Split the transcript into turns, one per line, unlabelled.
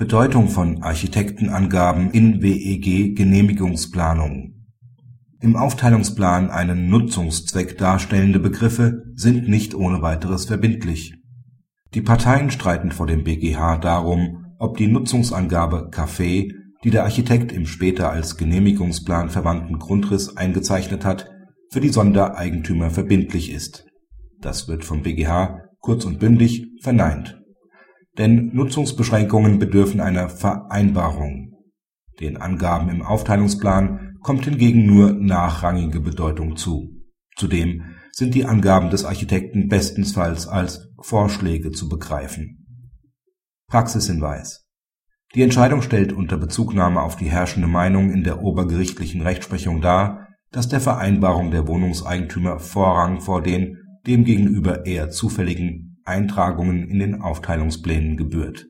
Bedeutung von Architektenangaben in WEG-Genehmigungsplanungen Im Aufteilungsplan einen Nutzungszweck darstellende Begriffe sind nicht ohne weiteres verbindlich. Die Parteien streiten vor dem BGH darum, ob die Nutzungsangabe „ Café “, die der Architekt im später als Genehmigungsplan verwandten Grundriss eingezeichnet hat, für die Sondereigentümer verbindlich ist. Das wird vom BGH kurz und bündig verneint denn Nutzungsbeschränkungen bedürfen einer Vereinbarung. Den Angaben im Aufteilungsplan kommt hingegen nur nachrangige Bedeutung zu. Zudem sind die Angaben des Architekten bestenfalls als Vorschläge zu begreifen. Praxishinweis Die Entscheidung stellt unter Bezugnahme auf die herrschende Meinung in der obergerichtlichen Rechtsprechung dar, dass der Vereinbarung der Wohnungseigentümer Vorrang vor den demgegenüber eher zufälligen Eintragungen in den Aufteilungsplänen gebührt